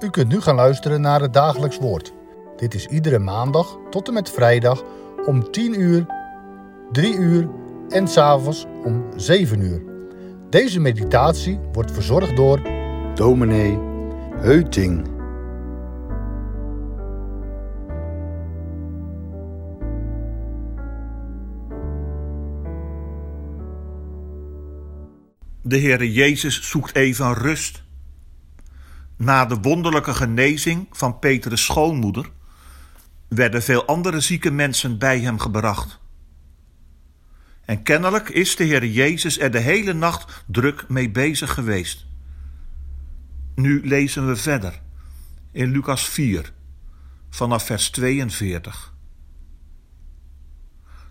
U kunt nu gaan luisteren naar het dagelijks woord. Dit is iedere maandag tot en met vrijdag om 10 uur, 3 uur en s'avonds om 7 uur. Deze meditatie wordt verzorgd door dominee Heuting. De Heere Jezus zoekt even rust. Na de wonderlijke genezing van Petrus' schoonmoeder werden veel andere zieke mensen bij hem gebracht. En kennelijk is de Heer Jezus er de hele nacht druk mee bezig geweest. Nu lezen we verder in Lucas 4, vanaf vers 42.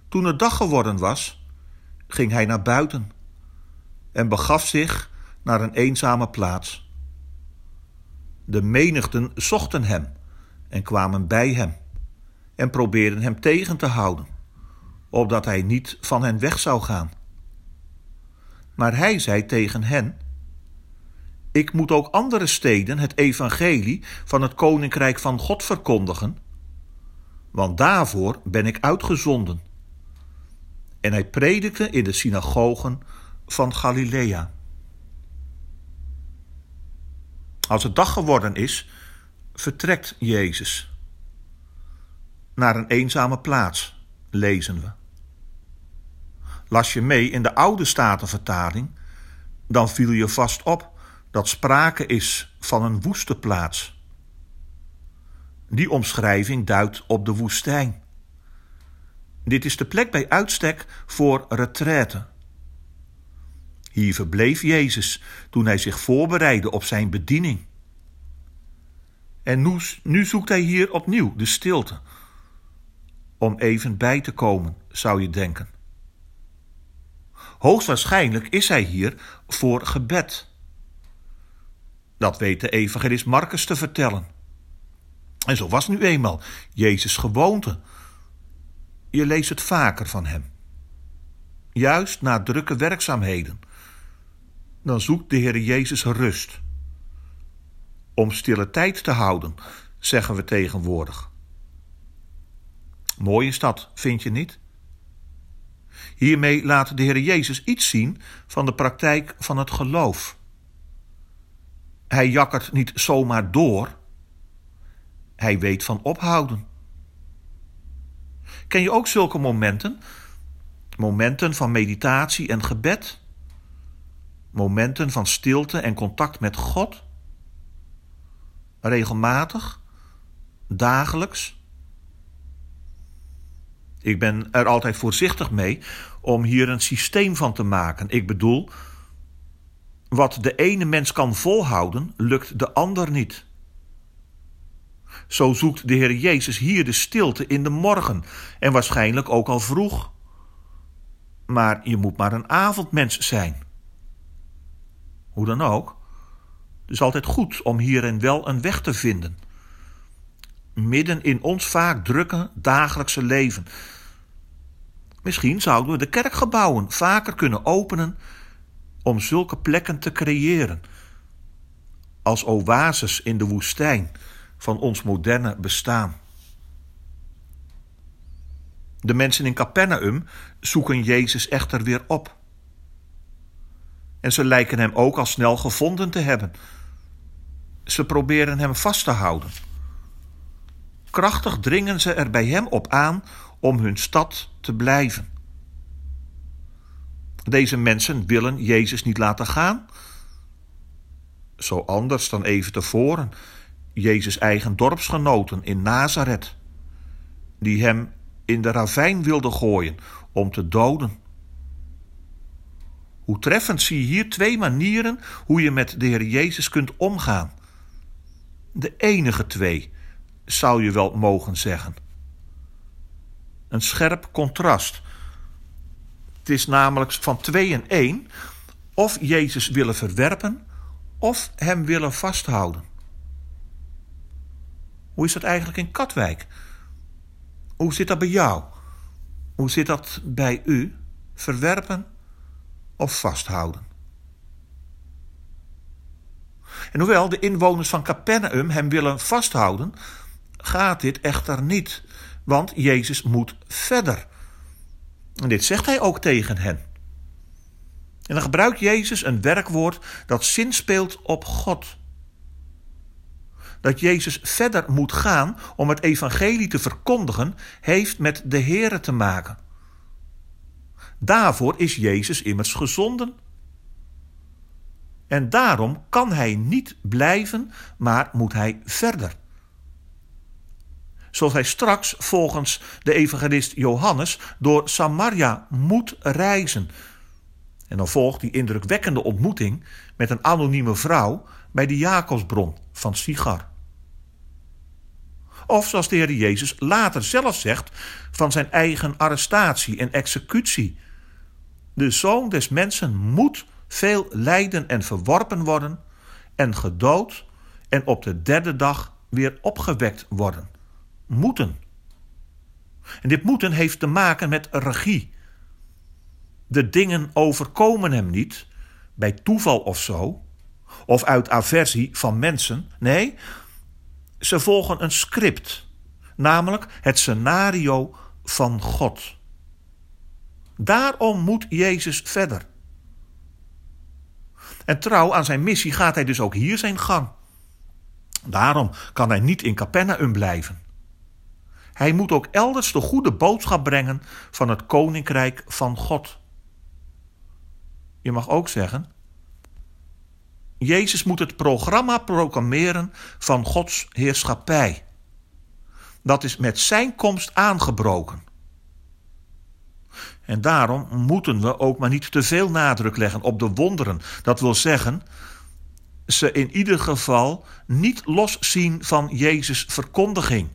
Toen het dag geworden was, ging hij naar buiten en begaf zich naar een eenzame plaats. De menigten zochten hem en kwamen bij hem en probeerden hem tegen te houden, opdat hij niet van hen weg zou gaan. Maar hij zei tegen hen: Ik moet ook andere steden het evangelie van het koninkrijk van God verkondigen, want daarvoor ben ik uitgezonden. En hij predikte in de synagogen van Galilea. Als het dag geworden is, vertrekt Jezus naar een eenzame plaats, lezen we. Las je mee in de oude statenvertaling, dan viel je vast op dat sprake is van een woeste plaats. Die omschrijving duidt op de woestijn. Dit is de plek bij uitstek voor retraite. Hier verbleef Jezus toen hij zich voorbereidde op zijn bediening. En nu, zoekt hij hier opnieuw de stilte. Om even bij te komen, zou je denken. Hoogstwaarschijnlijk is hij hier voor gebed. Dat weet de evangelist Marcus te vertellen. En zo was nu eenmaal Jezus' gewoonte. Je leest het vaker van hem. Juist na drukke werkzaamheden dan zoekt de Heer Jezus rust. Om stille tijd te houden, zeggen we tegenwoordig. Mooi is dat, vind je niet? Hiermee laat de Heer Jezus iets zien van de praktijk van het geloof. Hij jakkert niet zomaar door. Hij weet van ophouden. Ken je ook zulke momenten? Momenten van meditatie en gebed? Momenten van stilte en contact met God? Regelmatig? Dagelijks? Ik ben er altijd voorzichtig mee om hier een systeem van te maken. Ik bedoel, wat de ene mens kan volhouden, lukt de ander niet. Zo zoekt de Heer Jezus hier de stilte in de morgen en waarschijnlijk ook al vroeg. Maar je moet maar een avondmens zijn. Hoe dan ook, het is altijd goed om hierin wel een weg te vinden. Midden in ons vaak drukke dagelijkse leven. Misschien zouden we de kerkgebouwen vaker kunnen openen om zulke plekken te creëren. Als oases in de woestijn van ons moderne bestaan. De mensen in Capernaum zoeken Jezus echter weer op. En ze lijken hem ook al snel gevonden te hebben. Ze proberen hem vast te houden. Krachtig dringen ze er bij hem op aan om hun stad te blijven. Deze mensen willen Jezus niet laten gaan. Zo anders dan even tevoren Jezus' eigen dorpsgenoten in Nazareth, die hem in de ravijn wilden gooien om te doden. Hoe treffend zie je hier twee manieren hoe je met de Heer Jezus kunt omgaan. De enige twee, zou je wel mogen zeggen. Een scherp contrast. Het is namelijk van twee en één, of Jezus willen verwerpen, of hem willen vasthouden. Hoe is dat eigenlijk in Katwijk? Hoe zit dat bij jou? Hoe zit dat bij u? Verwerpen of vasthouden. En hoewel de inwoners van Capernaum hem willen vasthouden, gaat dit echter niet, want Jezus moet verder. En dit zegt hij ook tegen hen. En dan gebruikt Jezus een werkwoord dat zinspeelt op God. Dat Jezus verder moet gaan om het evangelie te verkondigen, heeft met de Here te maken. Daarvoor is Jezus immers gezonden. En daarom kan hij niet blijven, maar moet hij verder. Zoals hij straks volgens de evangelist Johannes door Samaria moet reizen. En dan volgt die indrukwekkende ontmoeting met een anonieme vrouw bij de Jacobsbron van Sigar. Of zoals de Heer Jezus later zelf zegt van zijn eigen arrestatie en executie. De zoon des mensen moet veel lijden en verworpen worden en gedood en op de derde dag weer opgewekt worden. Moeten. En dit moeten heeft te maken met regie. De dingen overkomen hem niet, bij toeval of zo, of uit aversie van mensen. Nee, ze volgen een script, namelijk het scenario van God. Daarom moet Jezus verder. En trouw aan zijn missie gaat hij dus ook hier zijn gang. Daarom kan hij niet in Capernaum blijven. Hij moet ook elders de goede boodschap brengen van het koninkrijk van God. Je mag ook zeggen, Jezus moet het programma proclameren van Gods heerschappij. Dat is met zijn komst aangebroken. En daarom moeten we ook maar niet te veel nadruk leggen op de wonderen. Dat wil zeggen, ze in ieder geval niet loszien van Jezus' verkondiging.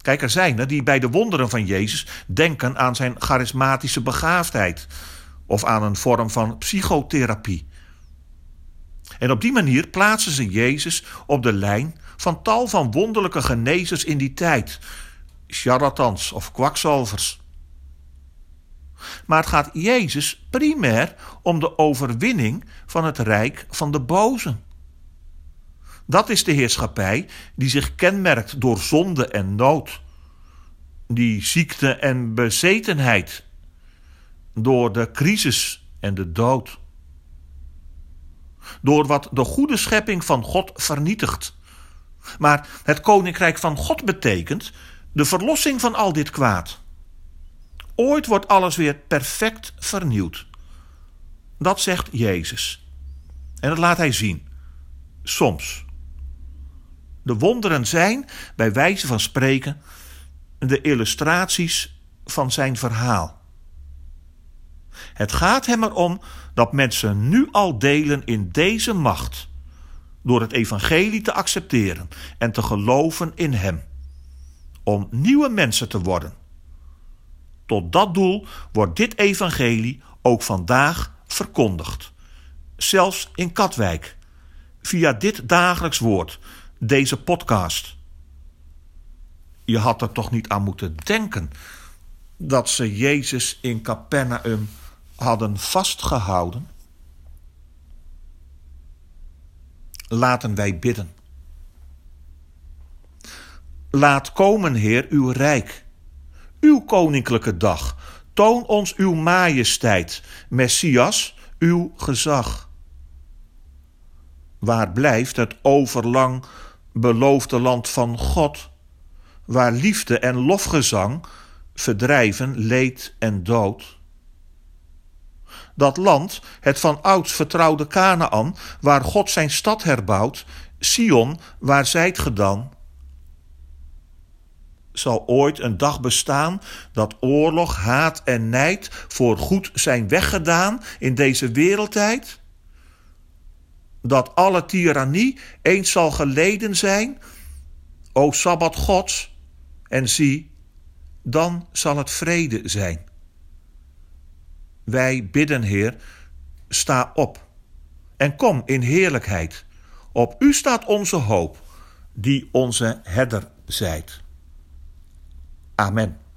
Kijk, er zijn er die bij de wonderen van Jezus denken aan zijn charismatische begaafdheid of aan een vorm van psychotherapie. En op die manier plaatsen ze Jezus op de lijn van tal van wonderlijke genezers in die tijd, charlatans of kwakzalvers. Maar het gaat Jezus primair om de overwinning van het rijk van de bozen. Dat is de heerschappij die zich kenmerkt door zonde en nood, die ziekte en bezetenheid, door de crisis en de dood. Door wat de goede schepping van God vernietigt. Maar het koninkrijk van God betekent de verlossing van al dit kwaad. Ooit wordt alles weer perfect vernieuwd. Dat zegt Jezus. En dat laat hij zien. Soms. De wonderen zijn, bij wijze van spreken, de illustraties van zijn verhaal. Het gaat hem erom dat mensen nu al delen in deze macht, door het evangelie te accepteren en te geloven in hem, om nieuwe mensen te worden. Tot dat doel wordt dit evangelie ook vandaag verkondigd, zelfs in Katwijk, via dit dagelijks woord deze podcast. Je had er toch niet aan moeten denken dat ze Jezus in Capernaum hadden vastgehouden? Laten wij bidden. Laat komen, Heer, uw rijk, uw koninklijke dag. Toon ons uw majesteit, Messias, uw gezag. Waar blijft het overlang beloofde land van God, waar liefde en lofgezang verdrijven leed en dood. Dat land, het van ouds vertrouwde Canaan, waar God zijn stad herbouwt, Sion, waar zijt ge dan? Zal ooit een dag bestaan dat oorlog, haat en nijd voor goed zijn weggedaan in deze wereldtijd? dat alle tirannie eens zal geleden zijn, o Sabbat Gods, en zie, dan zal het vrede zijn. Wij bidden, Heer, sta op en kom in heerlijkheid. Op u staat onze hoop, die onze herder zijt. Amen.